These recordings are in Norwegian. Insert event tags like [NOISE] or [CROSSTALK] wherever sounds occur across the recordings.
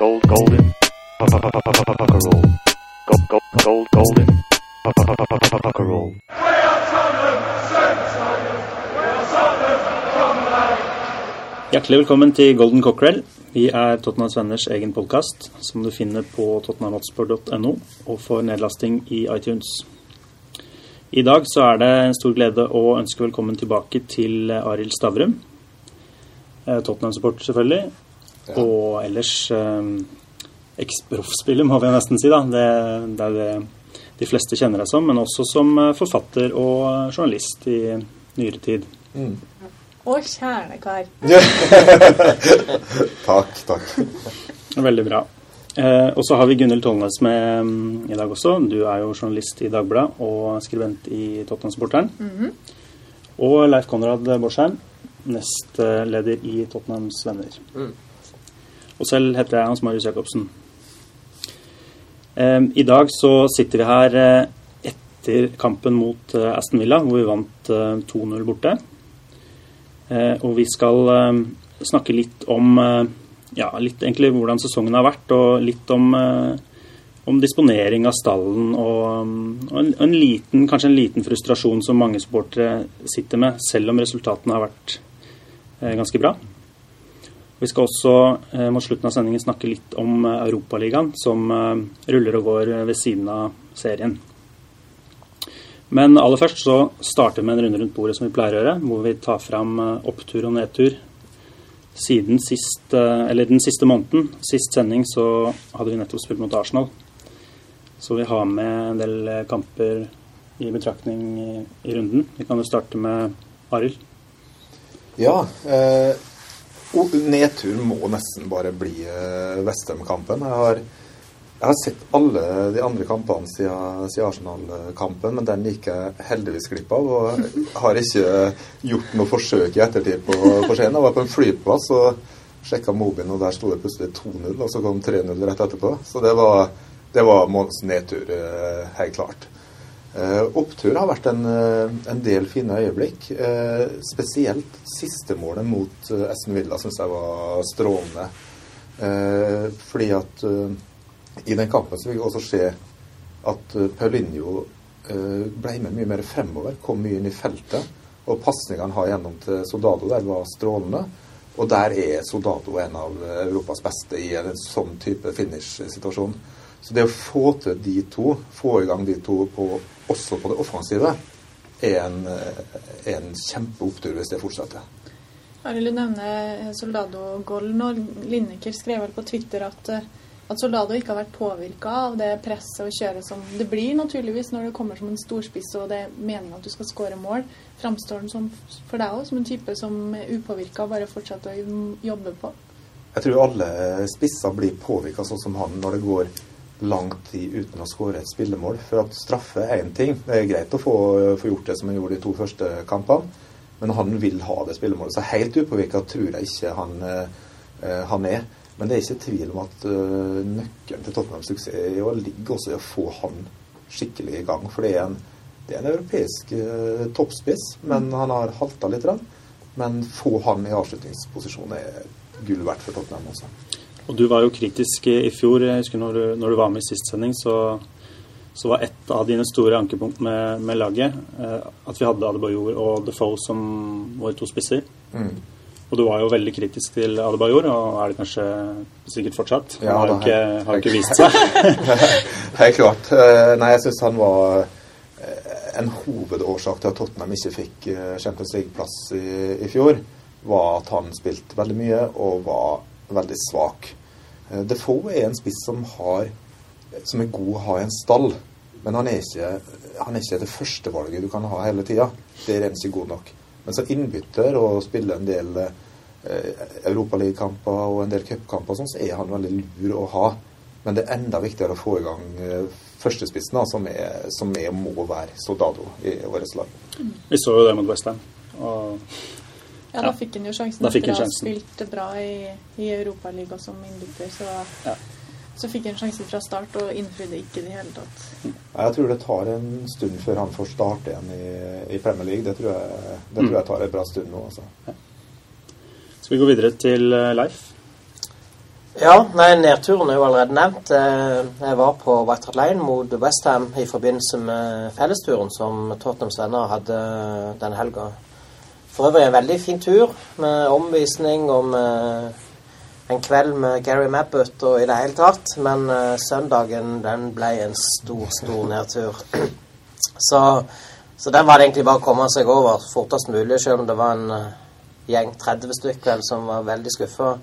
gold, golden. Roll. Gold, gold, gold, golden. Roll. Hjertelig velkommen til Golden Cockerel. Vi er Tottenhams Venners egen podkast, som du finner på tottenhamatsport.no og får nedlasting i iTunes. I dag så er det en stor glede å ønske velkommen tilbake til Arild Stavrum. Eh, Tottenham-supporter, selvfølgelig. Og ellers eh, eks-proffspiller, må vi nesten si. da. Det, det er det de fleste kjenner deg som, men også som eh, forfatter og journalist i nyere tid. Og kjernekar. [LAUGHS] Takk, takk. Veldig bra. Eh, og så har vi Gunhild Tollnes med um, i dag også. Du er jo journalist i Dagbladet og skribent i Tottenham-supporteren. Og Leif Konrad Borsheim, nestleder i Tottenhams Venner. Og selv heter jeg Hans Marius Jacobsen. Eh, I dag så sitter vi her eh, etter kampen mot eh, Aston Villa, hvor vi vant eh, 2-0 borte. Eh, og vi skal snakke litt om ja, litt egentlig hvordan sesongen har vært, og litt om, om disponering av stallen og, og en, en liten, kanskje en liten frustrasjon som mange supportere sitter med, selv om resultatene har vært ganske bra. Vi skal også eh, mot slutten av sendingen snakke litt om eh, Europaligaen, som eh, ruller og går ved siden av serien. Men aller først så starter vi med en runde rundt bordet som vi pleier å gjøre, hvor vi tar fram eh, opptur og nedtur siden sist, eh, eller den siste måneden. Sist sending så hadde vi nettopp spilt mot Arsenal. Så vi har med en del eh, kamper i betraktning i, i runden. Vi kan jo starte med Arild. Ja, eh, nedtur må nesten bare bli eh, Westham-kampen. Jeg, har- jeg har sett alle de andre kampene siden, siden Arsenal-kampen, men den gikk jeg heldigvis glipp av. Og har ikke gjort noe forsøk i ettertid på, på Skien. Jeg var på en flyplass og sjekka mobilen, og der sto det plutselig 2-0, og så kom 3-0 rett etterpå. Så det var, det var månedens nedtur, eh, helt klart. Eh, opptur har vært en, eh, en del fine øyeblikk. Eh, spesielt siste målet mot Esten Villa syns jeg var strålende. Fordi at i den kampen så fikk vi også se at Paulinho ble med mye mer fremover, kom mye inn i feltet. Og pasningene han har gjennom til Soldado der var strålende. Og der er Soldado en av Europas beste i en sånn type finish-situasjon. Så det å få til de to, få i gang de to på, også på det offensive, er en, eh, en kjempeopptur hvis det fortsetter. Jeg du nevne Soldado Golden, og Lineker skrev vel på Twitter at, eh, at Soldado ikke har vært påvirka av det presset og kjøret som det blir naturligvis når det kommer som en storspiss og det er meninga at du skal skåre mål. Framstår han som, for deg òg som en type som er upåvirka og bare fortsetter å jobbe på? Jeg tror alle spisser blir påvirka sånn som han når det går lang tid uten å skåre et spillemål. For at straffe er én ting. Det er greit å få, få gjort det som han gjorde de to første kampene. Men han vil ha det spillemålet. Så helt upåvirka tror jeg ikke han, eh, han er. Men det er ikke tvil om at eh, nøkkelen til Tottenhams suksess er å ligge også i å få han skikkelig i gang. For det er en, det er en europeisk eh, toppspiss, men han har halta litt. Men få han i avslutningsposisjon er gull verdt for Tottenham også. Og du var jo kritisk i fjor. Jeg husker når du, når du var med i sist sending, så, så var et av dine store ankepunkt med, med laget eh, at vi hadde Adebayor og Defoe som våre to spisser. Mm. Og du var jo veldig kritisk til Adebayor, og er det kanskje sikkert fortsatt. Han Ja, har jo ikke, har ikke vist seg. [LAUGHS] Helt klart. Eh, Nei, jeg syns han var eh, en hovedårsak til at Tottenham ikke fikk eh, Champions League-plass i, i fjor, var at han spilte veldig mye og var veldig svak. Eh, Defoe er en spiss som, har, som er god å ha i en stall, men han er ikke, han er ikke det første valget du kan ha hele tida. Det er ikke god nok. Men som innbytter og spiller en del eh, Europaligakamper og en del cupkamper, sånn, så er han veldig lur å ha. Men det er enda viktigere å få i gang eh, førstespissen, da, som, er, som er, må være Soldado i årets lag. Vi så jo det mot Westham. Og Ja, da fikk han jo sjansen Da fikk etter å han ha sjansen. spilt bra i, i Europaligaen som innbytter. Så, Ja. så fikk han sjansen fra start og innfridde ikke i det hele tatt. Jeg tror det tar en stund før han får starte igjen i, i Premier League. Det tror jeg, det tror jeg tar en bra stund nå. Altså. skal vi gå videre til eh, Leif? Ja, nei, nedturen er jo allerede nevnt. Eh, Jeg var på White Hart Lane mot Westham i forbindelse med fellesturen som Tottenhams venner hadde den helga. For øvrig en veldig fin tur med omvisning og med en kveld med Gary Mabbott og i det hele tatt. Men uh, søndagen den ble en stor, stor nedtur. [CLEARS THROAT] Så, så den var det egentlig bare å komme seg over fortest mulig, selv om det var en uh, gjeng 30 stykker vel, som var veldig skuffa.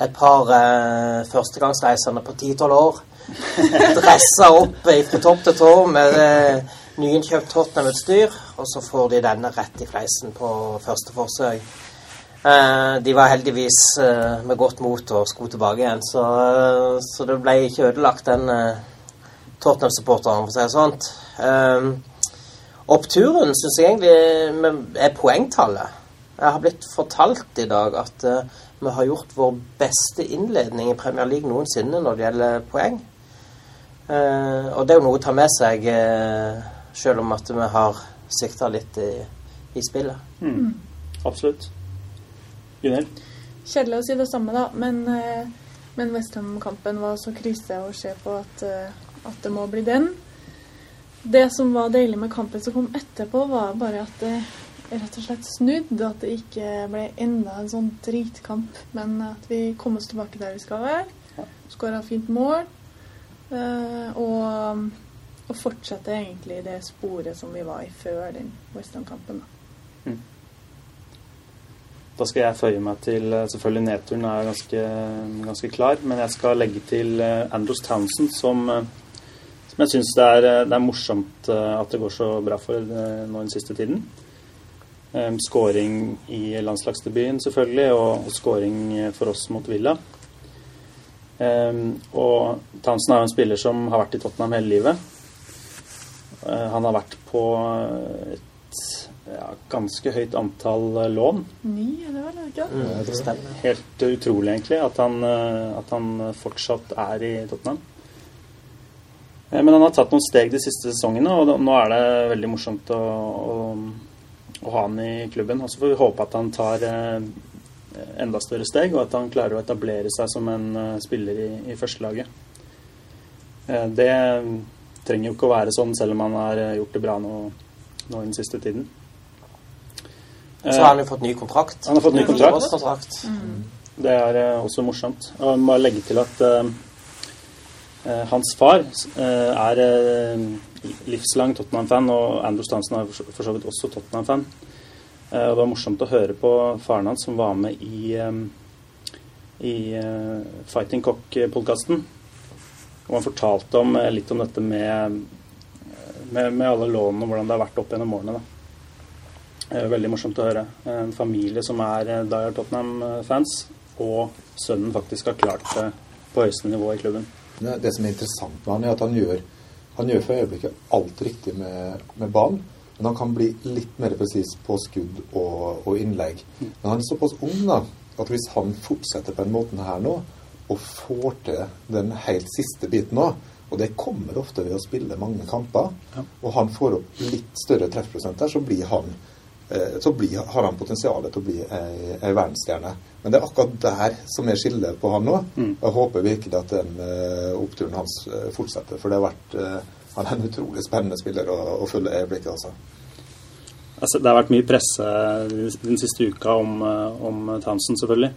Et par uh, førstegangsreisende på 10-12 år [LAUGHS] dressa opp fra topp til tå med nyinnkjøpt Tottenham-utstyr, og så får de denne rett i fleisen på første forsøk. Eh, de var heldigvis eh, med godt mot og sko tilbake igjen, så, eh, så det ble ikke ødelagt, den Tottenham-supporteren, for å si det. Eh, oppturen syns jeg egentlig er poengtallet. Jeg har blitt fortalt i dag at vi har gjort vår beste innledning i Premier League noensinne når det gjelder poeng. Eh, og det er jo noe å ta med seg, eh, selv om at vi har sikta litt i, i spillet. Mm. Absolutt. Gunhild? Kjedelig å si det samme, da, men, eh, men Westham-kampen var så krise å se på at, eh, at det må bli den. Det som var deilig med kampen som kom etterpå, var bare at det rett og slett snudde. At det ikke ble enda en sånn dritkamp, men at vi kom oss tilbake der vi skal være. Skåra fint mål. eh, Og, og fortsette egentlig det sporet som vi var i før den Western-kampen. da. Da skal jeg føye meg til eh, Selvfølgelig nedturen er ganske, ganske klar, men jeg skal legge til Andros Andrews Townsend, som, eh, som jeg syns det, eh, det er morsomt eh, at det går så bra for eh, nå den siste tiden. Eh, Skåring i landslagsdebuten, selvfølgelig, og, og skåring eh, for oss mot Villa. Um, og Townsend er jo en spiller som har vært i Tottenham hele livet. Eh, Han har vært på eh, et ja, ganske høyt antall eh, lån. Ni, er det er ikke? det? Mm. Helt utrolig, egentlig, at han, at han fortsatt er i Tottenham. Men han har tatt noen steg de siste sesongene, og nå er det veldig morsomt å, å, å ha han i klubben. Og så får vi håpe at han tar enda større steg, og at han klarer å etablere seg som en spiller i, i førstelaget. Eh, Det trenger jo ikke å være sånn, selv om han har eh, gjort det bra nå, nå den siste tiden. Så har han jo fått ny kontrakt. Han har fått ny kontrakt. Årskontrakt. Det er eh, også morsomt. Og jeg må legge til at eh, hans far uh, er livslang Tottenham-fan, og Andrew Stansen er for så- vidt også Tottenham-fan. Og det var morsomt å høre på faren hans, som var med i, um, i Fighting Cock-podkasten. Og han fortalte om, eh, litt om dette med, med, med alle lånene og hvordan det har vært opp gjennom årene. da. Eh, Veldig morsomt å høre. En familie som er Dyer Tottenham-fans, og sønnen faktisk har klart det på høyeste nivå i klubben. Det, det som er interessant med han, er at han gjør, han gjør for øyeblikket alt riktig med, med ballen. Men han kan bli litt mer presis på skudd og, og innlegg. Men han er såpass ung da, at hvis han fortsetter på den måten her nå, og får til den helt siste biten nå, og det kommer ofte ved å spille mange kamper, Ja. og han får opp litt større treffprosent der, så blir han eh, så blir, har han potensial til å bli ei, ei verdensstjerne. Men det er akkurat der som er skillet på han nå. Mm. Jeg håper virkelig at den eh, oppturen hans eh, fortsetter, for det har vært han er en utrolig spennende spiller å, å følge øyeblikket. Altså. Altså, det har vært mye presse den siste uka om, om Townsend, selvfølgelig.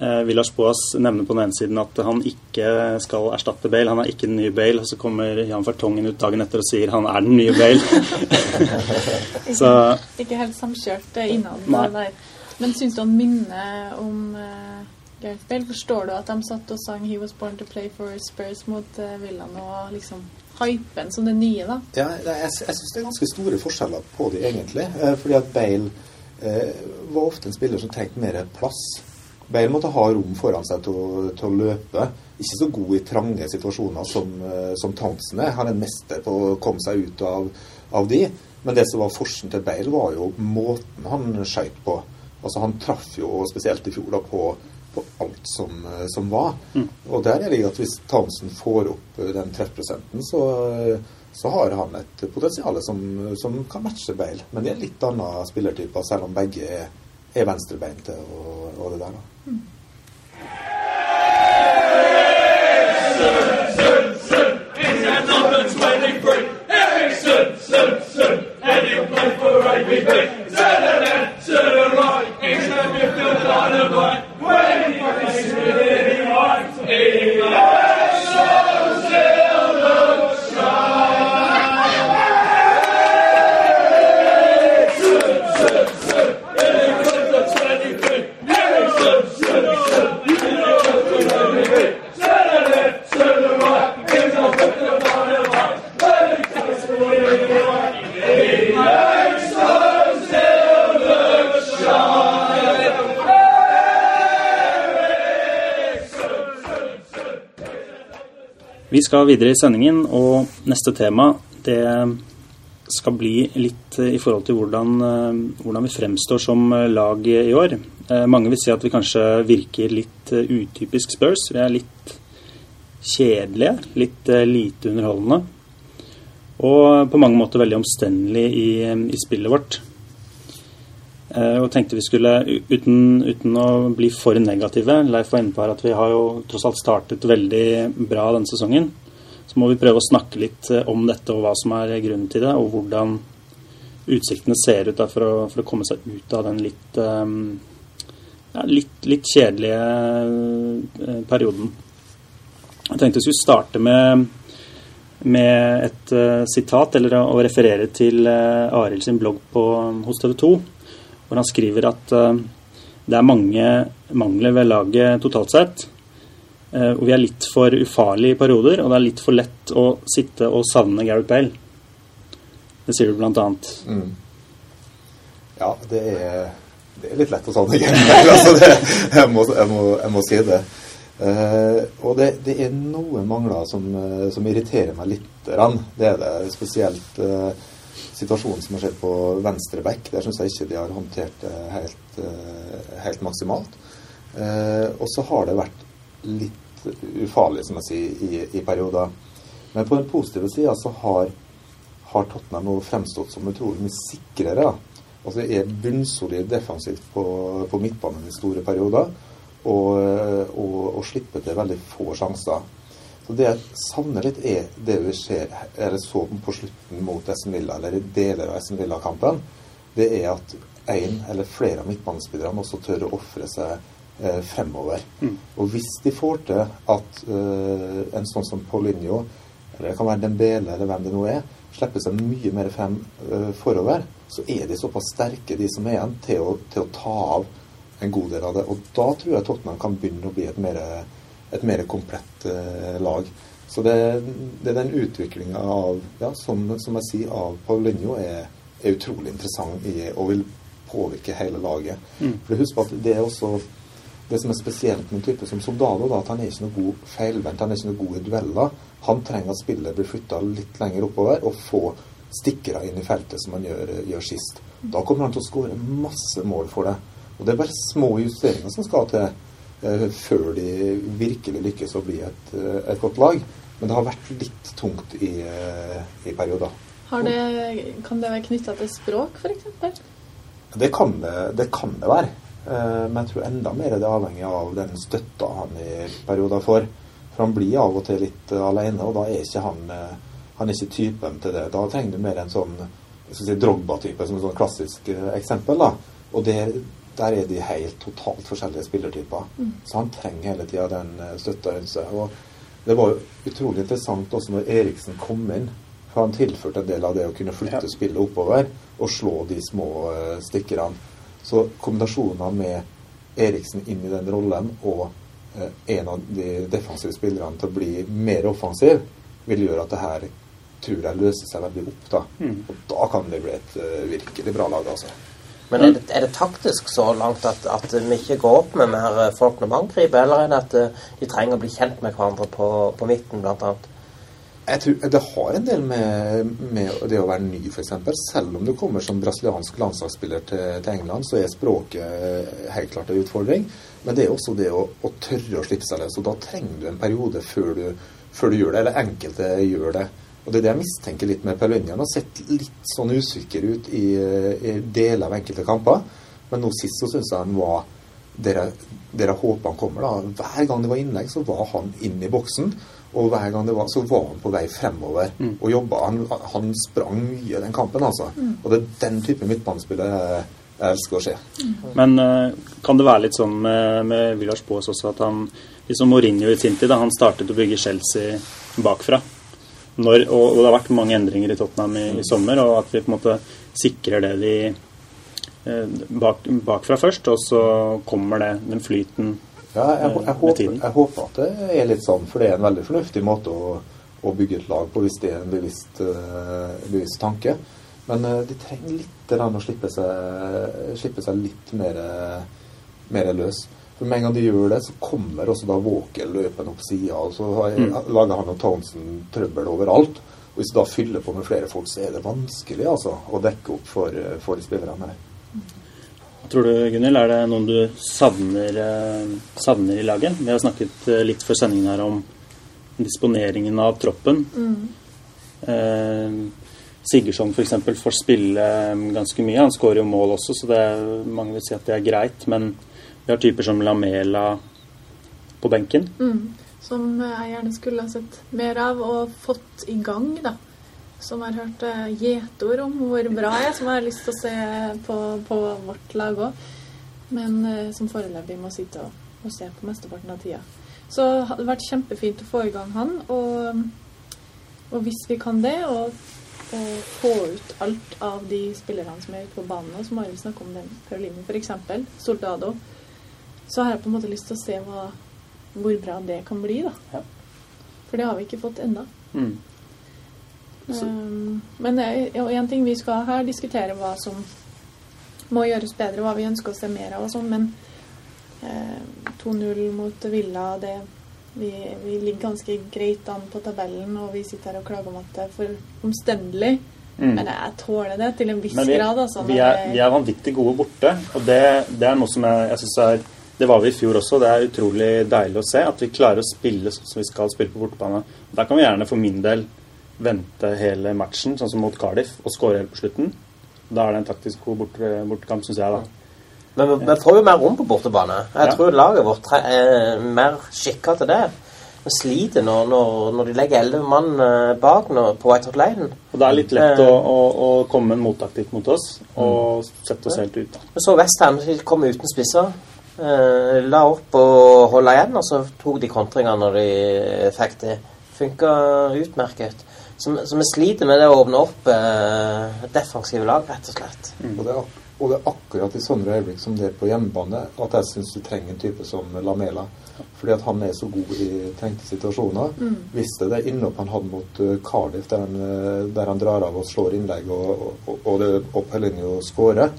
Eh, Villas Boas nevner på den ene siden at han ikke skal erstatte Bale. Han er ikke den nye Bale. Og så kommer Jan Fartongen ut dagen etter og sier han er den nye Bale. [LAUGHS] Ikke, Så- ikke helt samkjørt eh, innad. Der. Men syns du han minner om uh, Gareth Bale? Forstår du at de satt og sang 'He was born to play for Spurs' mot uh, Villa nå, og liksom hypen som det nye, da? Ja, jeg, jeg syns det er ganske store forskjeller på de egentlig. Uh, fordi at Bale uh, var ofte en spiller som trengte mer plass. Bale måtte ha rom foran seg til å, til å løpe. Ikke så god i trange situasjoner som, eh, som Townsend er. Han er en mester på å komme seg ut av, av de. Men det som var forskjellen til Bale, var jo måten han skøyt på. Altså Han traff jo spesielt i fjor da på, på alt som, eh, som var. Og der er det at hvis Townsend får opp eh, den treffprosenten, så, så har han et potensial som, som kan matche Bale. Men det er litt annen spillertype, selv om begge er, er venstrebeinte og, og det der. da. Vi skal videre i sendingen, og neste tema det skal bli litt i forhold til hvordan, eh, hvordan vi fremstår som lag i år. Eh, Mange vil si at vi kanskje virker litt eh, utypisk Spurs. Vi er litt kjedelige, litt eh, lite underholdende. Og på mange måter veldig omstendelige i, i spillet vårt. Eh, Og tenkte vi skulle, uten, uten å bli for negative Leif var inne på her at vi har jo tross alt startet veldig bra denne sesongen. Så må vi prøve å snakke litt eh, om dette og hva som er grunnen til det, og hvordan utsiktene ser ut da, for, å, for å komme seg ut av den litt, eh, ja, litt, litt kjedelige perioden. Jeg tenkte vi skulle starte med, med et uh, sitat, eller å referere til uh, Arild sin blogg på, hos TV 2, hvor han skriver at eh, det er mange mangler ved laget totalt sett. eh, og vi er litt for ufarlige i perioder, og det er litt for lett å sitte og savne Gareth Bale. Det sier du blant annet. Mm. Ja, det er, det er litt lett å savne Gary altså det, jeg, må, jeg, må, jeg må si det. Eh, og det, det er noen mangler som, eh, som irriterer meg litt. grann. Det er det spesielt eh, situasjonen som har skjedd på venstre back. Der syns jeg ikke de har håndtert det helt, eh, helt maksimalt. Eh, og så har det vært litt ufarlig, som jeg sier, i, i perioder. Men på den positive sida så har har Tottenham nå fremstått som utrolig mye sikrere. Altså det er bunnsolid defensivt på, på midtbanen i store perioder, og, og, og slipper til veldig få sjanser. Så Det jeg savner litt, er det vi ser, eller så på slutten mot Essen Villa, eller i deler av Essen Villa-kampen. Det er at én eller flere av midtbanespillerne også tør å ofre seg eh, fremover. Og hvis de får til at eh, en sånn som Paulinho, eller det kan være Dembele eller hvem det nå er, slipper seg mye mer frem eh, forover, så er de såpass sterke, de som er igjen, til å, til å ta av en god del av det. Og da tror jeg Tottenham kan begynne å bli et mer, et mer komplett eh, lag. Så det, det er den utviklinga av, ja, som, som jeg sier, av Paulinho er, er utrolig interessant i, og vil påvirke hele laget. For husk at det er også det som er spesielt med en type som Soldado, da, at han er ikke noe god feilvendt, han er ikke noe god i dueller. Han trenger at spillet blir flytta litt lenger oppover og få stikkere inn i feltet som han gjør, gjør sist. Da kommer han til å skåre masse mål for det. Og det er bare små justeringer som skal til før de virkelig lykkes å bli et, eh, et godt lag. Men det har vært litt tungt i, eh, i perioder. Har det, kan det være knytta til språk, f.eks.? Det kan det, det, kan det være. Eh, men jeg tror enda mer er det avhengig av den støtta han i perioder får. For han blir av og til litt alene, og da er ikke han eh, Han er ikke typen til det. Da trenger du mer en sånn si Drogba-type, som et sånn klassisk eh, eksempel. da. Og der, der er de helt totalt forskjellige spillertyper. Så han trenger hele tida den uh, støtta rundt seg. Og det var jo utrolig interessant også når Eriksen kom inn. For han tilførte en del av det å kunne flytte Ja. spillet oppover og slå de små uh, stikkerne. Så kombinasjonen med Eriksen inn i den rollen og eh, en av de defensive spillerne til å bli mer offensiv, vil gjøre at det her tror jeg løser seg veldig opp. da. Og da kan det bli et eh, virkelig bra lag, altså. Men er det, er det taktisk så langt at, at vi ikke går opp med mer folk når vi angriper, eller er det at eh, de trenger å bli kjent med hverandre på, på midten, blant annet? Jeg tror Det har en del med, med det å være ny, f.eks. Selv om du kommer som brasiliansk landslagsspiller til, til England, så er språket helt klart en utfordring. Men det er også det å, å tørre å slippe seg løs. Og da trenger du en periode før du, før du gjør det. Eller enkelte gjør det. Og det er det jeg mistenker litt med Paulinho. Han har sett litt sånn usikker ut i, i deler av enkelte kamper. Men nå sist så syns jeg han var der jeg, der håper han kommer. da. Hver gang det var innlegg, så var han inn i boksen. Og hver gang det var, så var han på vei fremover og jobba. Han, han sprang mye den kampen, altså. Og det er den type midtbanespiller jeg, jeg elsker å se. Men uh, kan det være litt sånn med, med Villars Baas også at han liksom Mourinho i sin tid, da han startet å bygge Chelsea bakfra Når, og, og det har vært mange endringer i Tottenham i, i sommer, og at vi på en måte sikrer det vi eh, bak, bakfra først, og så kommer det, den flyten Ja, jeg, jeg, jeg, med håper, jeg håper at det er litt sånn, for det er en veldig fornuftig måte å, å bygge et lag på hvis det er en bevisst, uh, bevisst tanke. Men uh, de trenger litt å slippe seg, slippe seg litt mer, mer løs. For med en gang de gjør det, så kommer også da Walker løpende opp sida, og så har, Mm. lager han og Townsend trøbbel overalt. Og hvis du da fyller på med flere folk, så er det vanskelig altså, å dekke opp for, for spillerne tror du, Gunhild, er det noen du savner, eh, savner i laget? Vi har snakket eh, litt før sendingen her om disponeringen av troppen. Eh, Sigurdsson f.eks. får spille eh, ganske mye. Han skårer jo mål også, så det er, mange vil si at det er greit. Men vi har typer som Lamela på benken. Mm. Som jeg gjerne skulle ha sett mer av og fått i gang, da. Som har hørt eh, gjetord om hvor bra jeg er, som jeg har lyst til å se på, på vårt lag òg. Men eh, som foreløpig må sitte og, og se på mesteparten av tida. Så det hadde vært kjempefint å få i gang han. Og, og hvis vi kan det, og, og få ut alt av de spillerne som er ute på banen, nå, så må vi snakke om den Pauline f.eks., Soldado, så har jeg på en måte lyst til å se hva, hvor bra det kan bli, da. Ja. For det har vi ikke fått ennå. Mm. Um, men én ting vi skal her diskutere hva som må gjøres bedre, hva vi ønsker å se mer av og sånn, men eh, 2-0 mot Villa, det vi, vi ligger ganske greit an på tabellen, og vi sitter her og klager om at det er for omstendelig. Mm. Men jeg tåler det til en viss vi, grad, altså. vi, er, vi er vanvittig gode borte, og det, det er noe som jeg, jeg syns er Det var vi i fjor også. Det er utrolig deilig å se at vi klarer å spille sånn som vi skal spille på bortebane. Der kan vi gjerne for min del vente hele matchen, sånn som mot Cardiff, og skåre helt på slutten. Da er det en taktisk god bort, bortekamp, syns jeg, da. Men vi, får jo mer rom på bortebane. Jeg Ja. tror laget vårt er mer skikka til det. Vi sliter når, når, når de legger elleve mann eh, bak når, på White Hot Lane. Og det er litt lett Eh. å, å, å komme med en mottaktikk mot oss og sette oss helt ut. Vi så Westham kom uten spisser. Eh, la opp og holde igjen, og så tok de kontringa når de fikk det. Funka utmerket. Så, så vi sliter med det å åpne opp eh, defensive lag, rett og slett. Og, det er, og det er akkurat i sånne øyeblikk som det er på hjemmebane at jeg syns du trenger en type som Lamela. Fordi at han er så god i trengte situasjoner. Visste det innhopp han hadde mot uh, Cardiff, der han, eh, der han drar av og slår innlegg, og, og, og det opp Hellinjo skårer,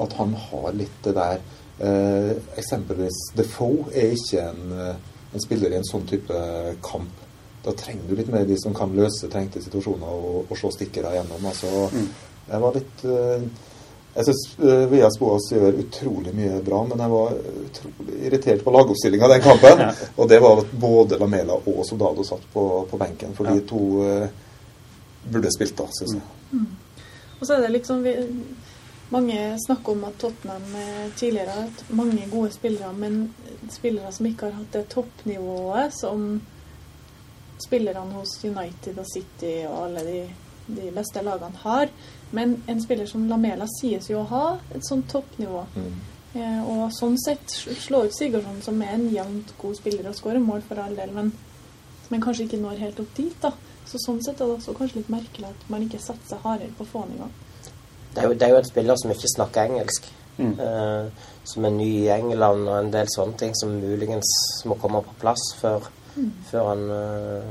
at han har litt det der eh, Eksempelvis Defoe er ikke en, eh, en spiller i en sånn type kamp. Da trenger du litt mer de som kan løse trengte situasjoner og, og slå stikkere gjennom. Altså, jeg var litt eh, Jeg syns uh, Vias Boas gjør utrolig mye bra, men jeg var utrolig irritert på lagoppstillinga den kampen. [LAUGHS] Og det var at både Lamela og Soldado satt på, på benken, for de to eh, burde spilt da, syns jeg. Og så er det liksom vi, Mange snakker om at Tottenham eh, tidligere har hatt mange gode spillere, men spillere som ikke har hatt det toppnivået som spillerne hos United og City og alle de, de beste lagene har. Men en spiller som Lamela sies jo å ha et sånt toppnivå. Mm. Eh, og sånn sett slå ut Sigurdsson, som er en jevnt god spiller og skårer mål for all del, men, men kanskje ikke når helt opp dit. da. Så sånn sett er det også kanskje litt merkelig at man ikke satser hardere på å få han i gang. Det er, jo, det er jo en spiller som ikke snakker engelsk. Mm. Uh, som er ny i England og en del sånne ting som muligens må komme på plass før, før han uh,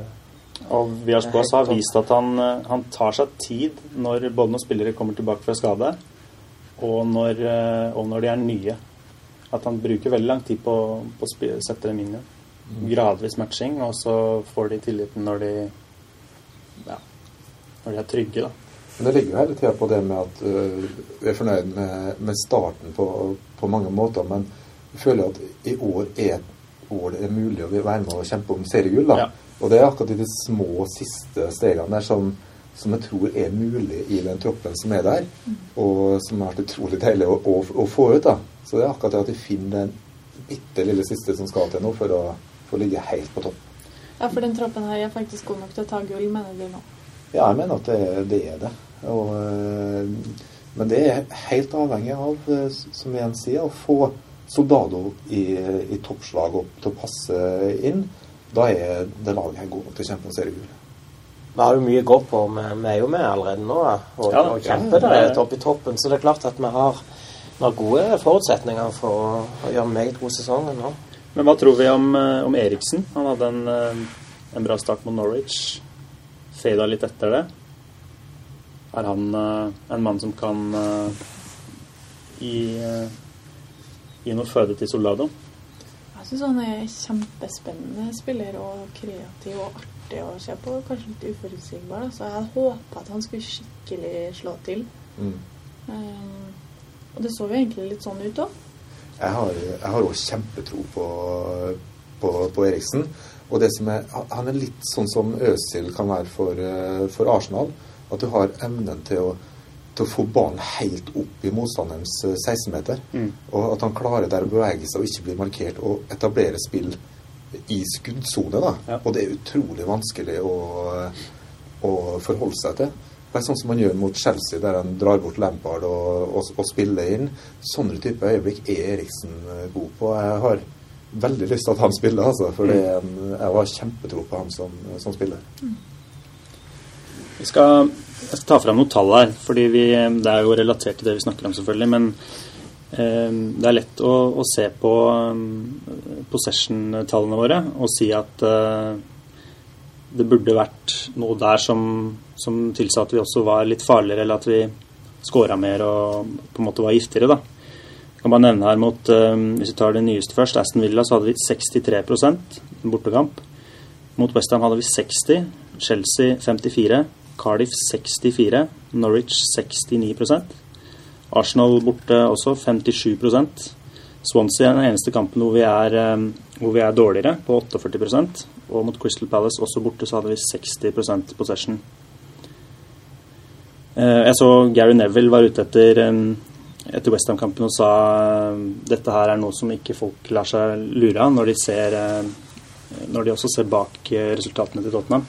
Og Vias Boas har vist at han, eh, han tar seg tid når både når spillere kommer tilbake fra skade, og når, og når de er nye. At han bruker veldig lang tid på, på å sette dem inn igjen. Gradvis matching, og så får de tilliten når de ja, når de er trygge, da. Men det ligger jo hele tida på det med at uh, vi er fornøyd med, med starten på, på mange måter, men jeg føler at i år er et år det er mulig å være med og kjempe om seriegull. Ja. Og det er akkurat de små siste stegene der som, som jeg tror er mulig i den troppen som er der, og som har vært utrolig deilig å, å, å få ut. da. Så det er akkurat det at vi finner den bitte lille siste som skal til nå for å, for å ligge helt på topp. Ja, for den troppen her er faktisk god nok til å ta gull, mener du nå? Ja, jeg mener at det, det er det. Og, eh, men det er helt avhengig av, eh, som Jens sier, å få Soldado i, i toppslag opp til å passe inn. Da er det laget her god nok til å kjempe om seriegull. Vi har jo mye å gå på. Vi, er jo med allerede nå og, Ja, og kjemper ja, er- der oppe i toppen. Så det er klart at vi har, vi har gode forutsetninger for å, å gjøre en meget god sesong nå. Men hva tror vi om, eh, om Eriksen? Han hadde en, en bra start mot Norwich. Fada litt etter det. Er han eh, en mann som kan eh, gi, eh, gi noe føde til Soldado? Jeg syns han er kjempespennende spiller og kreativ og artig å se på. Kanskje litt uforutsigbar. da. Så jeg håpa at han skulle skikkelig slå til. Mm. Um, og det så jo egentlig litt sånn ut òg. Jeg har, òg også kjempetro på, på, på Eriksen. Og det som er, han er litt sånn som Øzil kan være for, for Arsenal. At du har evnen til å, til å få ballen helt opp i motstanderens eh, 16-meter. Mm. Og at han klarer der å bevege seg og ikke bli markert, og etablere spill i skuddsone. da. Ja. Og det er utrolig vanskelig å, å forholde seg til. Det er sånn som man gjør mot Chelsea, der han drar bort Lampard og, og, og spiller inn. Sånne type øyeblikk er Eriksen eh, god på. Jeg har veldig lyst til at han spiller, altså, for er jeg har kjempetro på ham som, som spiller. Vi skal, jeg skal ta fram noen tall her, fordi vi, det er jo relatert til det vi snakker om, selvfølgelig. Men eh, det er lett å, å se på um, possession-tallene våre og si at eh, det burde vært noe der som, som tilsa at vi også var litt farligere, eller at vi skåra mer og på en måte var giftigere. da. Jeg kan bare nevne her mot, eh, Hvis vi tar det nyeste først, Aston Villa, så hadde vi 63% bortekamp. Mot Westham hadde vi 60, Chelsea 54, Cardiff 64, Norwich 69% Arsenal borte også 57% Swansea er den eneste kampen hvor vi er, hvor vi er dårligere, på 48% Og mot Crystal Palace også borte så hadde vi 60% possession. Eh, Jeg så Gary Neville var ute etter, etter Westham-kampen og sa dette her er noe som ikke folk lar seg lure av når de, ser, når de også ser bak resultatene til Tottenham.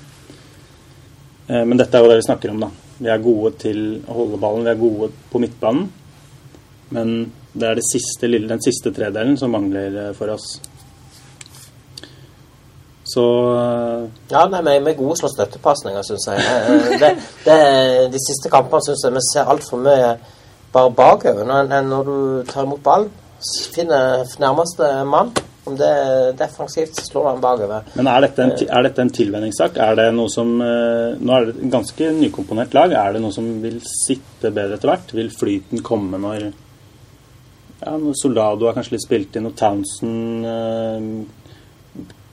Eh, Men dette er jo det vi snakker om, da. Vi er gode til å holde ballen, vi er gode på midtbanen. Men det er det siste, den siste tredelen som mangler eh, for oss. Så eh, Ja, nei, vi er gode til å slå støttepasninger, syns jeg. Det, det, de siste kampene syns jeg vi ser altfor mye bare bakover. Når, når du tar imot ball, finner nærmeste mann. Om det er defensivt, så slår han bakover. Men er dette en, er dette en tilvenningssak? Er det noe som eh, Nå er det et ganske nykomponert lag. Er det noe som vil sitte bedre etter hvert? Vil flyten komme når ja, når Soldado er kanskje litt spilt inn, og Townsend eh,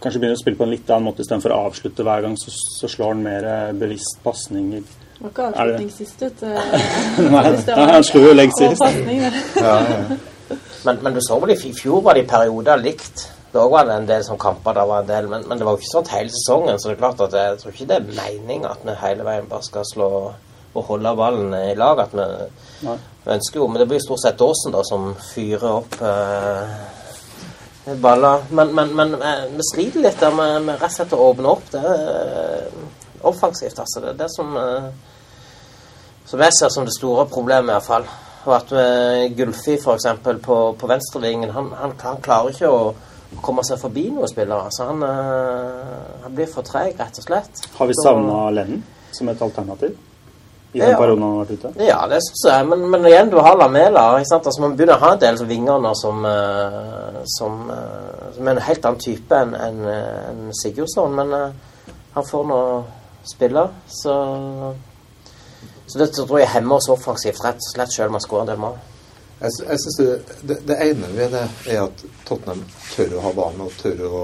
kanskje begynner å spille på en litt annen måte istedenfor å avslutte hver gang, så, så slår han mer eh, bevisst pasninger. Var ikke det- avslutning sist, ut. [LAUGHS] Nei, han slo jo legg sist. [LAUGHS] ja, det. Men, men du så vel i fjor var det i perioder likt. Da var det en del som kamper, der var en del, men, men det var jo ikke sånn hele sesongen. Så det er klart at jeg tror ikke det er meninga at vi hele veien bare skal slå og holde ballen i lag. At vi Nei. ønsker jo Men det blir stort sett Aasen da som fyrer opp eh, baller. Men, men, men eh, vi sliter litt der med, med rett og slett å åpne opp. Det er eh, offensivt, altså. Det er det som eh, som jeg ser som det store problemet, i hvert at med Gulfi, f.eks., på, på venstrelinjen, han, han, han klarer ikke å komme seg forbi noen spillere. Så han, uh, han blir for treg, rett og slett. Har vi savna Lennon som et alternativ? I den Ja. perioden han har vært ute? Ja, det syns jeg. Men, men igjen, du har Lamela. Ikke sant? Altså, man begynner å ha en del vinger nå som, eh, som, eh, som er en helt annen type enn en, en Sigurdsson. Men eh, han får nå spille, så Så det tror jeg hemmer oss offensivt, rett og slett, selv om man skårer en del mål. Jeg, jeg synes det, det, det ene ved det er at Tottenham tør å ha ballen og tør å,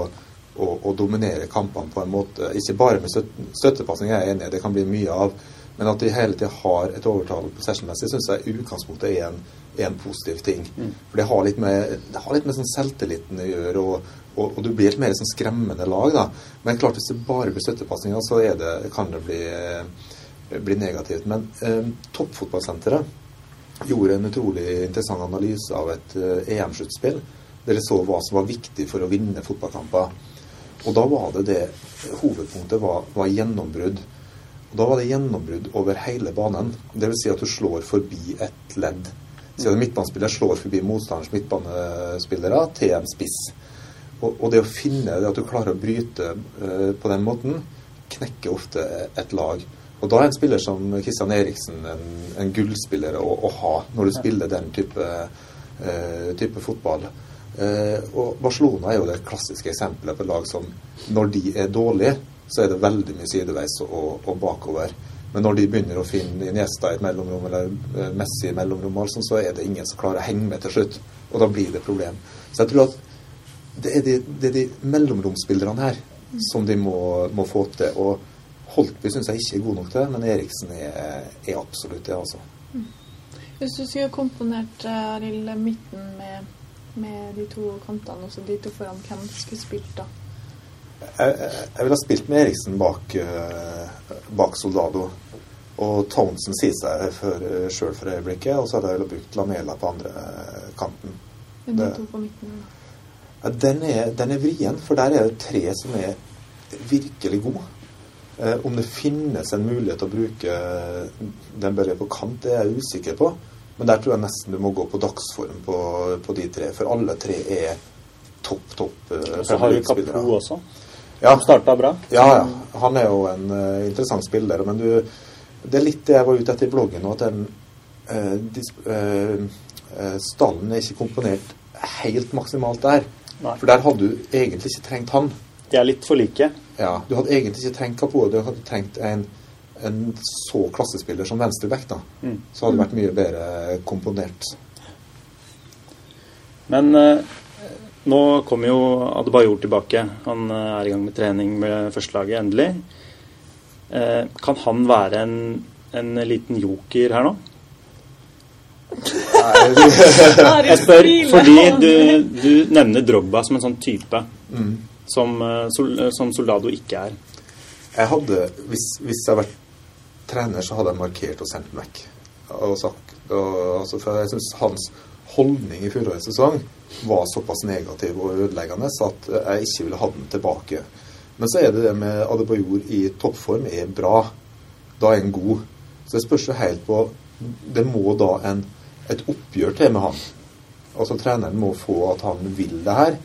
å, å dominere kampene på en måte. Ikke bare med støt, støttepasning, jeg er enig i, det kan bli mye av. Men at de hele tida har et overtall possession-messig, syns jeg i utgangspunktet er en, er en positiv ting. For det har litt med, det har litt med sånn selvtilliten å gjøre, og, og, og du blir et mer sånn skremmende lag. da. Men klart hvis det bare blir støttepasninger, så er det, kan det bli, eh, bli negativt. Men eh, toppfotballsenteret gjorde en utrolig interessant analyse av et eh, EM-sluttspill. Dere så hva som var viktig for å vinne fotballkamper. Og da var det det Hovedpunktet var, var gjennombrudd. Og da var det gjennombrudd over hele banen. Dvs. Si at du slår forbi et ledd. Siden midtbanespiller slår forbi motstanderens midtbanespillere til en spiss. Og, og det å finne det at du klarer å bryte eh, på den måten, knekker ofte et lag. Og da er en spiller som Kristian Eriksen en, en gullspiller å, å, ha når du spiller den type, uh, type fotball. Uh, og Barcelona er jo det klassiske eksempelet på lag som når de er dårlige, så er det veldig mye sideveis og, og bakover. Men når de begynner å finne Iniesta i et mellomrom eller uh, Messi i mellomrom, altså, så er det ingen som klarer å henge med til slutt. Og da blir det problem. Så jeg tror at det er de, det er de mellomromsspillerne her som de må, må få til. Og Holtby syns jeg ikke er god nok til, men Eriksen er, er absolutt det, altså. Hvis du skulle komponert Arild uh, midten med, med de to kantene, også de to foran, hvem skulle spilt da? Jeg, jeg, jeg ville ha spilt med Eriksen bak, uh, bak Soldado. Og Townsend sier seg for, sjøl for øyeblikket, og så hadde jeg brukt Lamela på andre uh, kanten. De Det- to på midten? da? Ja, Den er, den er vrien, for der er det tre som er virkelig gode. Eh, om det finnes en mulighet til å bruke den Dembélé på kant, det er jeg usikker på. Men der tror jeg nesten du må gå på dagsform på, på de tre, for alle tre er topp, topp eh, Så har du Kapro også, Ja, som starta bra. ja, ja. Han er jo en uh, interessant spiller. Men du, det er litt det jeg var ute etter i bloggen nå, at den uh, dis, eh, eh, stallen er ikke komponert helt maksimalt der. Nei. For der hadde du egentlig ikke trengt han. De er litt for like. Ja, Du hadde egentlig ikke trengt Capo, du hadde trengt en, en så klassespiller som venstreback. Mm. Så hadde det vært mye bedre komponert. Men eh, nå kommer jo Adebayor tilbake. Han eh, er i gang med trening med førstelaget, endelig. Eh, kan han være en, en liten joker her nå? Nei, Jeg spør fordi du, du nevner Drogba som en sånn type Mm. Som, eh, som Soldado ikke er. Jeg hadde, hvis, hvis jeg hadde vært trener, så hadde jeg markert og sendt den vekk. Og sagt, og, altså, for jeg syns hans holdning i fjorårets sesong var såpass negativ og ødeleggende at jeg ikke ville ha den tilbake. Men så er det det med Adebayor i toppform er bra. Da er han god. Så det spørs jo helt på Det må da en, et oppgjør til med han. Altså Treneren må få at han vil det her,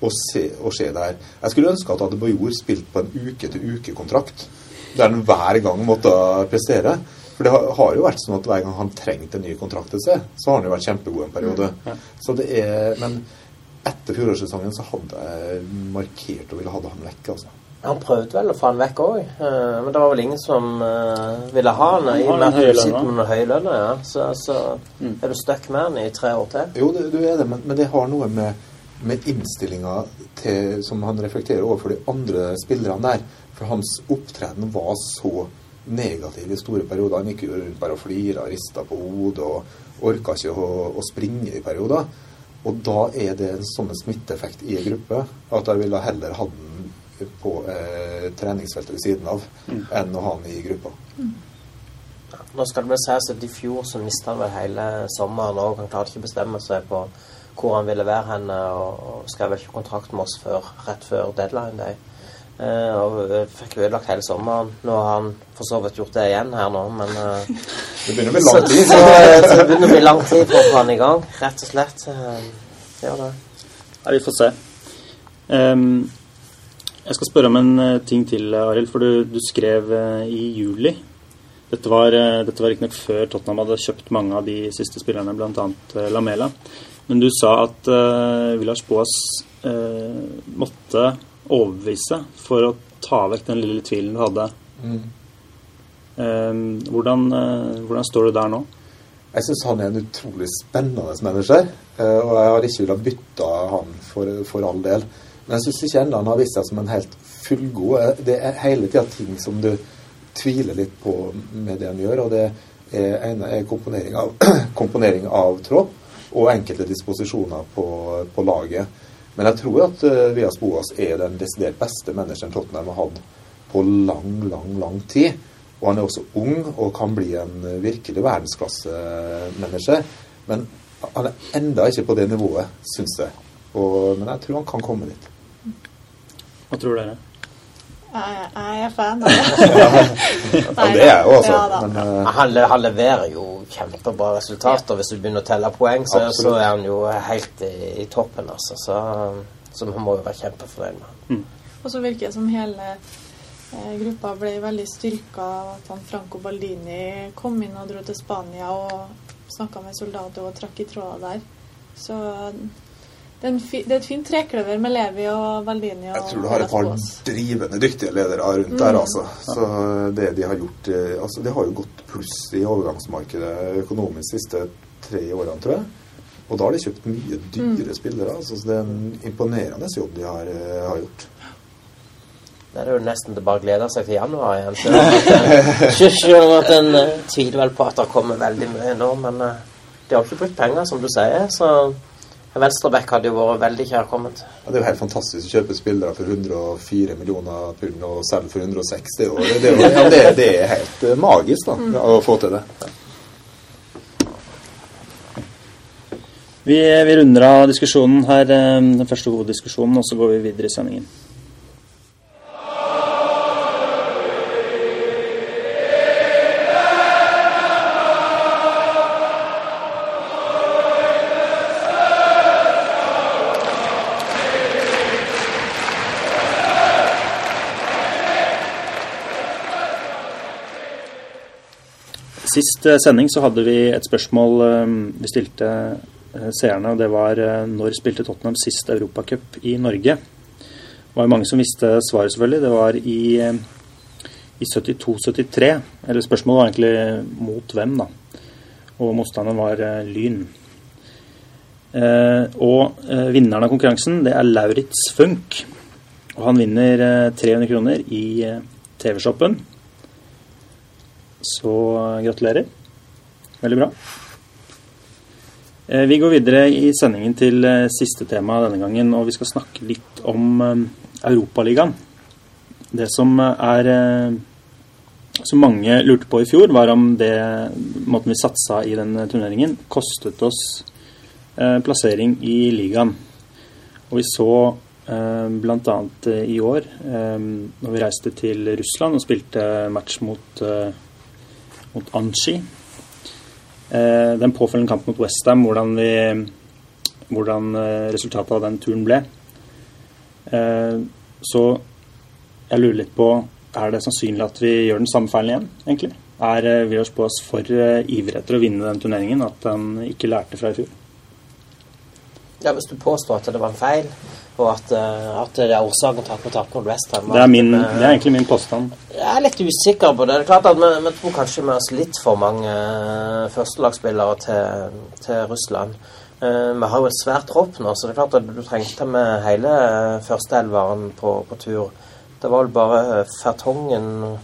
og se, å se det her. Jeg skulle ønske at Adebayor spilte på en uke-til-uke-kontrakt, der han hver gang måtte prestere. For det har, jo vært sånn at hver gang han trengte en ny kontrakt til seg, så har han jo vært kjempegod en periode. Ja. Så det er, Men etter fjorårssesongen så hadde jeg markert og ville ha han vekk, altså. Han prøvde vel å få han vekk òg, men det var vel ingen som eh, ville ha han. I og med at du sitter med høy lønn, ja. Så, så Mm. er du stuck med han i tre år til. Jo, det, du er det, men, men det har noe med, med innstillinga som han reflekterer overfor de andre spillerne der. For hans opptreden var så negativ i store perioder. Han gikk jo rundt bare og flira, rista på hodet og orka ikke å, å springe i perioder. Og da er det en sånn smitteeffekt i en gruppe at jeg ville heller hatt den på eh, treningsfeltet ved siden av enn å ha den i gruppa. Nå skal det vel sies at i fjor så mista han vel hele sommeren òg. Han klarte ikke å bestemme seg på hvor han ville være hen, og, og skrev ikke kontrakt med oss før, rett før deadline day. Eh, og eh, fikk ødelagt hele sommeren. Nå har han for så vidt gjort det igjen her nå, men eh, [LAUGHS] Det begynner å bli lang tid. så, eh, så det begynner å bli lang tid for å få han i gang, rett og slett. Eh, det gjør det. Ja, vi får se. Um, jeg skal spørre om en eh, ting til, Arild. For du, du skrev uh, i juli. Dette var, uh, dette var riktignok før Tottenham hadde kjøpt mange av de siste spillerne, bl.a. Uh, Lamela. Men du sa at uh, Villars Boas uh, måtte overbevise for å ta vekk den lille tvilen du hadde. Mm. Ehm, hvordan, uh, hvordan står du der nå? Jeg syns han er en utrolig spennende menneske. Uh, og jeg har ikke villet bytte han for, for all del. Men jeg syns ikke ennå han har vist seg som en helt fullgod. Eh, Det er hele tida ting som du tviler litt på med det han gjør, og det er, en, er komponering av, [CLEARS THROAT] komponering av tropp og enkelte disposisjoner på, på laget. Men jeg tror at uh, Vias Boas er den desidert beste manageren Tottenham har hatt på lang, lang, lang tid. Og han er også ung og kan bli en eh, virkelig verdensklassemanager. Men han er enda ikke på det nivået, syns jeg. Og, men jeg tror han kan komme dit. Hva tror dere? Jeg, er fan av [LAUGHS] det. Ja, det er jeg jo, altså. Ja, men eh, Han, han leverer jo kjempebra resultater. Hvis du begynner å telle poeng, så, så er han jo helt i, i toppen. Altså. Så, så man må jo være kjempefornøyd med han. Og så virker det som hele eh, gruppa ble veldig styrka av at han Franco Baldini kom inn og dro til Spania og snakka med soldater og trakk i tråder der. Så det er, en fi, det er et fint trekløver med Levi og Valdini. og jeg tror du har et par drivende dyktige ledere rundt Mm. der, altså. Så det de har gjort eh, Altså, det har jo gått pluss i overgangsmarkedet økonomisk de siste tre årene, tror jeg. Og da har de kjøpt mye dyre spillere. Altså, så det er en imponerende jobb de har, eh, har gjort. Det er jo nesten det bare gleder seg til januar igjen. Så selv [LAUGHS] at en eh, tviler vel på at det kommer veldig mye nå. Men de har ikke brukt penger, som du sier. Så venstreback hadde jo vært veldig kjærkomment. Ja, det er jo helt fantastisk å kjøpe spillere for 104 millioner pund og selge for 160. Det det ja, det, det er helt eh, magisk da, å få til det. Vi, vi runder av diskusjonen her, eh, den første hoveddiskusjonen, og så går vi videre i sendingen. Sist eh, sending så hadde vi et spørsmål eh, vi stilte eh, seerne, og det var når spilte Tottenham sist Europacup i Norge? Det var mange som visste svaret, selvfølgelig. Det var i, i 72-73. Eller spørsmålet var egentlig mot hvem, da. Og motstanderen var Lyn. Og vinneren av konkurransen, det er Lauritz Funk. Og han vinner eh, 300 kroner i TV-shoppen. Så gratulerer. Veldig bra. Eh, Vi går videre i sendingen til eh, siste tema denne gangen, og vi skal snakke litt om eh, Europaligaen. Det som er Som mange lurte på i fjor, var om det måten vi satsa i den turneringen, kostet oss plassering i ligaen. Og vi så bl.a. i år, når vi reiste til Russland og spilte match mot eh, mot Anchi. Eh, den påfølgende kampen mot Westham, hvordan, vi- hvordan eh, resultatet av den turen ble. Eh, så jeg lurer litt på er det sannsynlig at vi gjør den samme feilen igjen, egentlig? Er eh, på oss for ivrig etter å vinne den turneringen at han ikke lærte fra i fjor? Ja, Hvis du påstår at det var en feil, og at, eh, at det er årsaken til at vi taper mot Westham Det er, min, det er egentlig min påstand. Jeg er litt usikker på det. Det er klart at Vi, vi tror kanskje med oss litt for mange eh, førstelagsspillere til, til Russland. Uh, vi har jo et svært tropp nå, så det er klart at du trengte med hele eh, førsteelveren på, på tur. Det var vel bare eh, Fertongen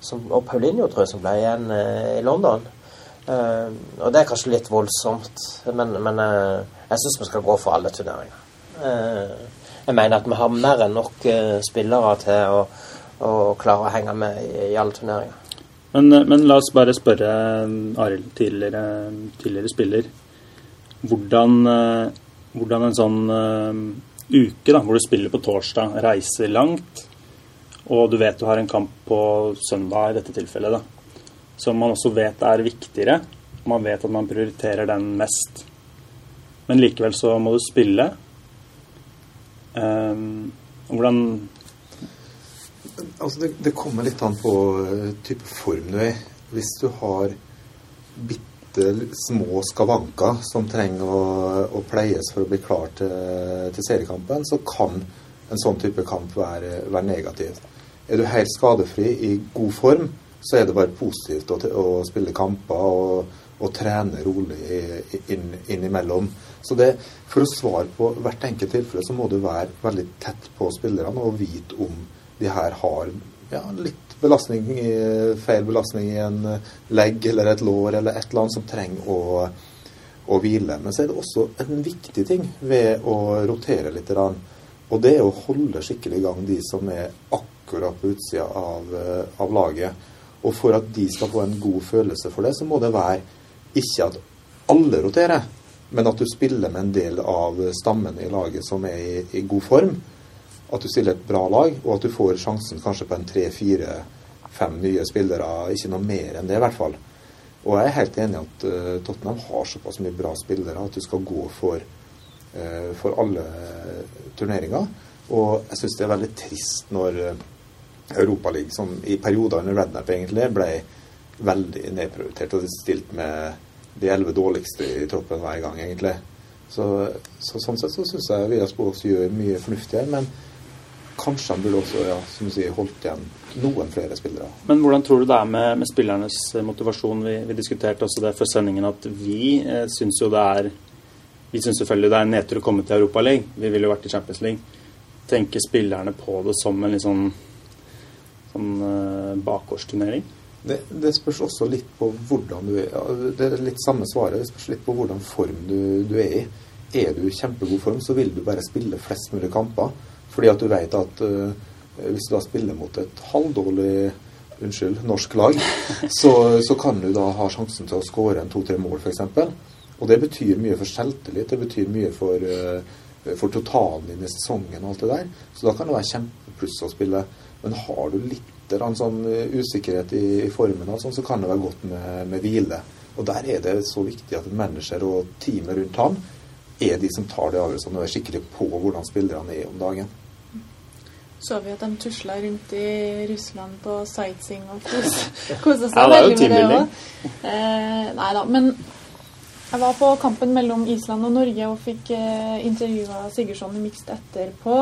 som, og Paulinho, tror jeg, som ble igjen uh, i London. Uh, og det er kanskje litt voldsomt, men, men eh, jeg syns vi skal gå for alle turneringer. Eh, jeg mener at vi har mer enn nok eh, spillere til å, å klare å henge med i, alle turneringer. Men, eh, men la oss bare spørre Arild, tidligere, tidligere spiller, hvordan, hvordan en sånn uke da, hvor du spiller på torsdag, reiser langt, og du vet du har en kamp på søndag i dette tilfellet, da, som man også vet er viktigere, man vet at man prioriterer den mest. Men likevel så må du spille. Eh, hvordan Altså, det, det kommer litt an på eh, type form du er i. Hvis du har bitte små skavanker som trenger å, å pleies for å bli klar til, til seriekampen, så kan en sånn type kamp være, være negativ. Er du helt skadefri i god form, så er det bare positivt å, å spille kamper og, og trene rolig inn, innimellom. Så det, for å svare på hvert enkelt tilfelle, så må du være veldig tett på spillerne og vite om de her har ja, litt belastning, feil belastning i en eh, legg eller et lår eller et eller annet som trenger å, å hvile. Men så er det også en viktig ting ved å rotere litt. Og det er å holde skikkelig i gang de som er akkurat på utsida av, eh, av laget. Og for at de skal få en god følelse for det, så må det være ikke at alle roterer, men at du spiller med en del av stammen i laget som er i, i god form. At du stiller et bra lag, og at du får sjansen kanskje på en tre-fire-fem nye spillere. Ikke noe mer enn det, i hvert fall. Og jeg er helt enig i at uh, Tottenham har såpass mye bra spillere at du skal gå for, uh, for alle turneringer. Og jeg syns det er veldig trist når uh, Europaligaen, som i perioder under Rednap egentlig, ble veldig nedprioritert og stilt med de elleve dårligste i troppen hver gang, egentlig. Så, så sånn sett så syns jeg Vias også gjør mye fornuftig her, men kanskje han burde også, ja, som du sier, holdt igjen noen flere spillere. Men hvordan tror du det er med, med spillernes eh, motivasjon? Vi, vi, diskuterte også det før sendingen at vi eh, syns jo det er Vi syns selvfølgelig det er en nedtur å komme til Europaligaen. Vi ville jo vært i Champions League. Tenker spillerne på det som en litt sånn, sånn eh, bakgårdsturnering? Det, det, spørs også litt på hvordan du er. Det er litt samme svaret. Det spørs litt på hvordan form du, du er i. Er du i kjempegod form, så vil du bare spille flest mulig kamper. Fordi at du vet at uh, hvis du da spiller mot et halvdårlig unnskyld, norsk lag, [LAUGHS] så, så, kan du da ha sjansen til å skåre en to-tre mål, f.eks. Og det betyr mye for selvtillit. Det betyr mye for, uh, for totalen din i sesongen og alt det der. Så da kan det være kjempepluss å spille. Men har du litt sånn usikkerhet i, i formen, og sånn, så kan det være godt med, med hvile. Og der er det så viktig at en manager og teamet rundt han er de som tar de avgjørelsene og er skikkelig på hvordan spillerne er om dagen så vi at de tusla rundt i Russland på sightseeing og kosa [LAUGHS] seg veldig med det òg. Eh, nei da, men jeg var på kampen mellom Island og Norge og fikk eh, intervjua Sigurdsson i Mixed etterpå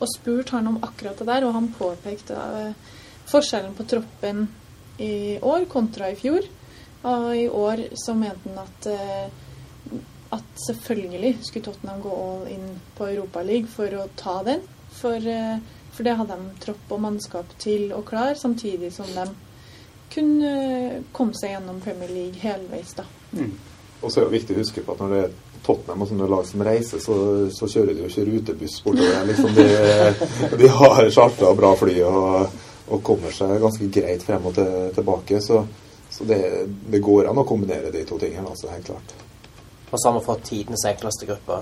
og spurt han om akkurat det der, og han påpekte eh, forskjellen på troppen i år kontra i fjor. Og i år så mente han at eh, at selvfølgelig skulle Tottenham gå all in på Europaligaen for å ta den. For eh, for det hadde de tropp og mannskap til å klare, samtidig som de kunne komme seg gjennom Premier League helveis. da. Mm. Og så er det viktig å huske på at når det er Tottenham og sånne lag som reiser, så, så kjører de jo ikke rutebuss bortover. Liksom de, [LAUGHS] de har chartra bra fly og, og, kommer seg ganske greit frem og til, tilbake. Så, så det, det, går an å kombinere de to tingene, altså, helt klart. Og så har vi fått tidens enkleste gruppe,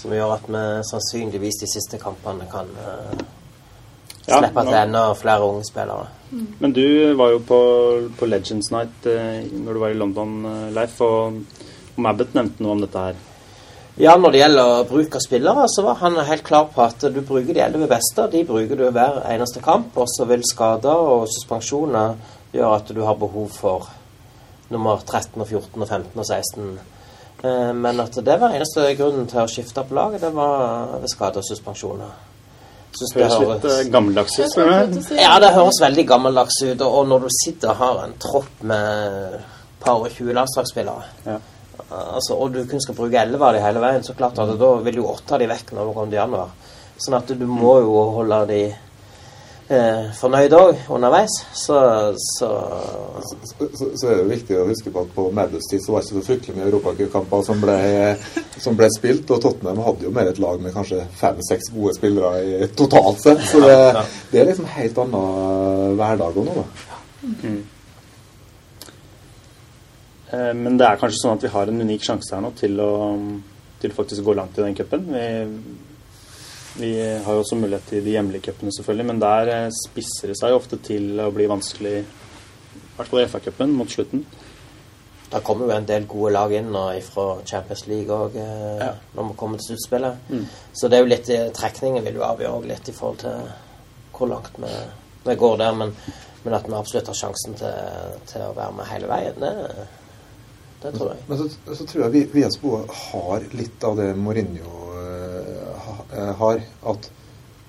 som gjør at vi sannsynligvis de siste kampene kan uh, ja, Slippe til enda flere unge spillere. Mm. Men du var jo på, på Legends Night uh, når du var i London, eh, Leif, og, og Abbott nevnte noe om dette her. Ja, når det gjelder bruk av spillere, så var han helt klar på at du bruker de elleve beste. De bruker du hver eneste kamp. Og så vil skader og suspensjoner gjøre at du har behov for nummer 13 og 14 og 15 og 16. Eh, men at det var eneste grunnen til å skifte på laget, det var ved skader og suspensjoner. Synes det høres litt uh, gammeldags ut. Ja, det høres veldig gammeldags ut. Og når du sitter og har en tropp med par og 20 landslagsspillere, ja. Altså, og du kun skal bruke 11 av dem hele veien, så klart at da vil du åtte av dem vekk når du kommer til januar. Sånn at du må jo holde de eh, fornøyd òg underveis. Så så, så så, er det viktig å huske på at på Maddus tid så var det ikke så fryktelig mye europacupkamper som, ble, som ble spilt. Og Tottenham hadde jo mer et lag med kanskje fem-seks gode spillere i, totalt sett. Så det, det, er liksom helt annen hverdag nå, da. Mm. Eh, men det er kanskje sånn at vi har en unik sjanse her nå til å, til faktisk gå langt i den cupen. Vi vi har jo også mulighet til de hjemlige cupene, selvfølgelig, men der eh, spisser det seg ofte til å bli vanskelig, i hvert fall i FA-cupen, mot slutten. Da kommer jo en del gode lag inn nå fra Champions League òg, eh, ja. når vi kommer til sluttspillet. Mm. Så det er jo litt Trekningen vil jo avgjøre litt i forhold til hvor langt vi, vi går der. Men, men, at vi absolutt har sjansen til, til, å være med hele veien, det, det tror jeg. Men så, så tror jeg vi, Viasbo har litt av det Mourinho uh, har, at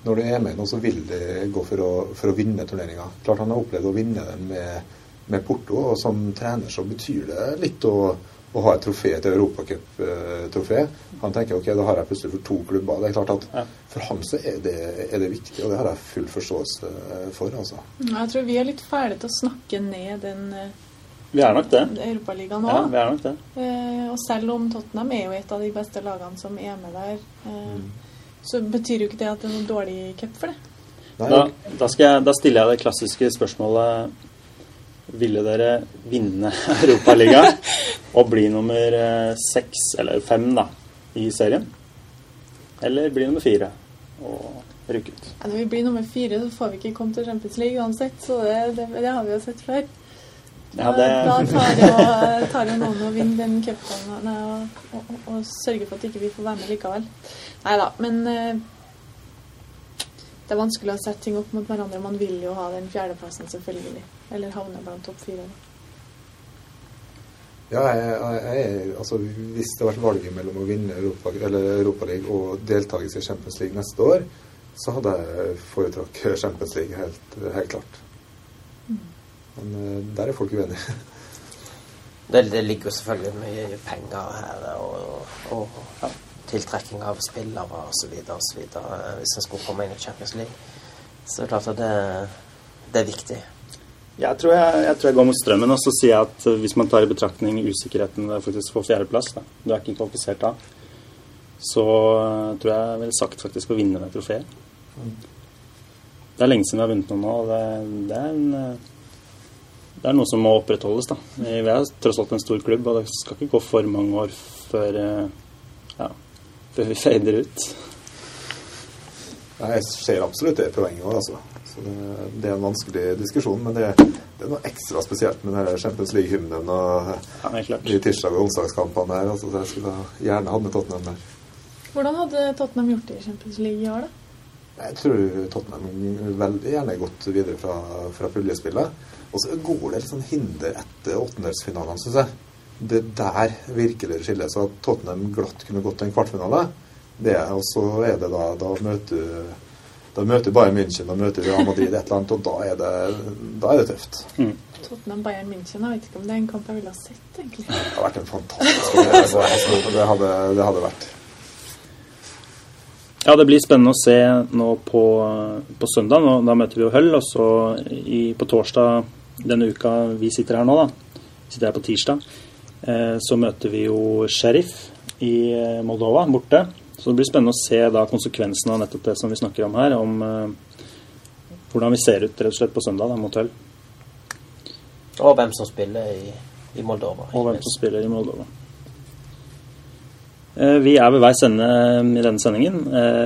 når du er med nå, så vil det gå for å, for å vinne turneringa. Klart han har opplevd å vinne den med, med Porto, og som trener så betyr det litt å, å ha et trofé til europacuptrofé. Han tenker ok, da har jeg plutselig for to klubber. Det er klart at ja. For ham så er det, er det, viktig, og det har jeg full forståelse for. altså. Jeg tror vi er litt ferdige til å snakke ned den eh, vi er nok det. Europaligaen òg. Ja, vi er nok det. Eh, og selv om Tottenham er jo et av de beste lagene som er med der, eh, mm så betyr jo ikke det at det er noen dårlig cup for det. Da, da, jeg, da, stiller jeg det klassiske spørsmålet Ville dere vinne [LAUGHS] Europaligaen? [LAUGHS] og bli nummer eh, seks, eller fem, da, i serien? Eller bli nummer fire og rykke ut? Ja, når vi blir nummer fire, så får vi ikke komme til Champions League uansett. Så det, det, det har vi jo sett før. Ja, det, Da tar jo, tar jo noen og vinner den cupen og, og, og, sørger for at ikke vi får være med likevel. Nei da, men uh, det er vanskelig å sette ting opp mot hverandre. Man vil jo ha den fjerdeplassen, selvfølgelig. Eller havne blant topp fire. Ja, jeg, jeg, jeg, altså, hvis det hadde vært valget mellom å vinne Europa, eller og deltakelse i Champions League neste år, så hadde jeg foretrukket Champions League helt, helt klart. Men eh, der er folk uenige. Det, det ligger jo selvfølgelig mye penger her, og, og ja, tiltrekking av spillere osv. Hvis en skulle komme inn i Champions League. Så det er klart at det, det er viktig. jeg, tror jeg, jeg tror jeg går mot strømmen, og så sier jeg at eh, hvis man tar i betraktning usikkerheten ved faktisk å få fjerdeplass, da, du er ikke kvalifisert da, så eh, tror jeg jeg ville sagt faktisk å vinne med trofeet. Det er lenge siden vi har vunnet noe nå, og det, det er en det er noe som må opprettholdes. da. Vi er tross alt en stor klubb, og det skal ikke gå for mange år før, eh, ja, før vi fader ut. Nei, Jeg ser absolutt det poenget òg, altså. Så det, det er en vanskelig diskusjon. Men det, det er noe ekstra spesielt med denne Champions League-hymnen og Ja, de tirsdag- og onsdagskampene her. Altså, så jeg skulle gjerne hatt med Tottenham der. Hvordan hadde Tottenham gjort det i Champions League i år, da? Jeg tror Tottenham veldig gjerne gått videre fra, fra puljespillet. Og så går det litt sånn hinder etter åttendelsfinalene, syns jeg. Det der virkelig skiller. Så at Tottenham glatt kunne gått til en kvartfinale, det og så er det da Da møter da møter Bayern München og møter Real Madrid et eller annet, og da er det, da er det tøft. Tottenham Bayern München, jeg vet ikke om det er en kamp jeg ville ha sett, egentlig. Det har vært en fantastisk kamp. Det, hadde, det hadde vært. Ja, det blir spennende å se nå på, på søndag. Nå, da møter vi jo Hull. Og så i, på torsdag denne uka vi sitter her nå, da, sitter her på tirsdag, eh, så møter vi jo Sheriff i eh, Moldova borte. Så det blir spennende å se da konsekvensene av nettopp det som vi snakker om her. Om eh, hvordan vi ser ut rett og slett på søndag da, mot Høll. Og hvem som spiller i, i Moldova. Og hvem som spiller i Moldova. Vi er ved veis ende i denne sendingen.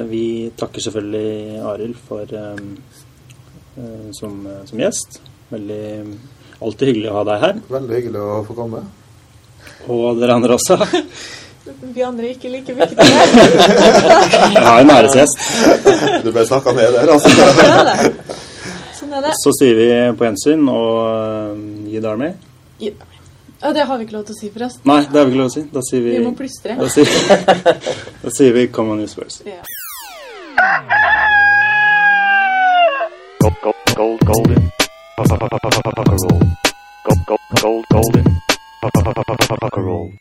Vi takker selvfølgelig Arild for som, som gjest. Veldig Alltid hyggelig å ha deg her. Veldig hyggelig å få komme. Og dere andre også. Vi andre er ikke like viktige. [LAUGHS] Jeg har en æresgjest. Du ble snakka ned der, altså. Ja, det. Sånn er det. Så sier vi på gjensyn og uh, Yid Army. Ja, det har vi ikke lov til å si, forresten. Nei, det har vi ikke lov til å si. Da sier vi Vi må plystre. Da sier, [LAUGHS] da sier vi Come on, you Spurs. Ja. Gold, gold, gold. Gold, gold, golden. Roll.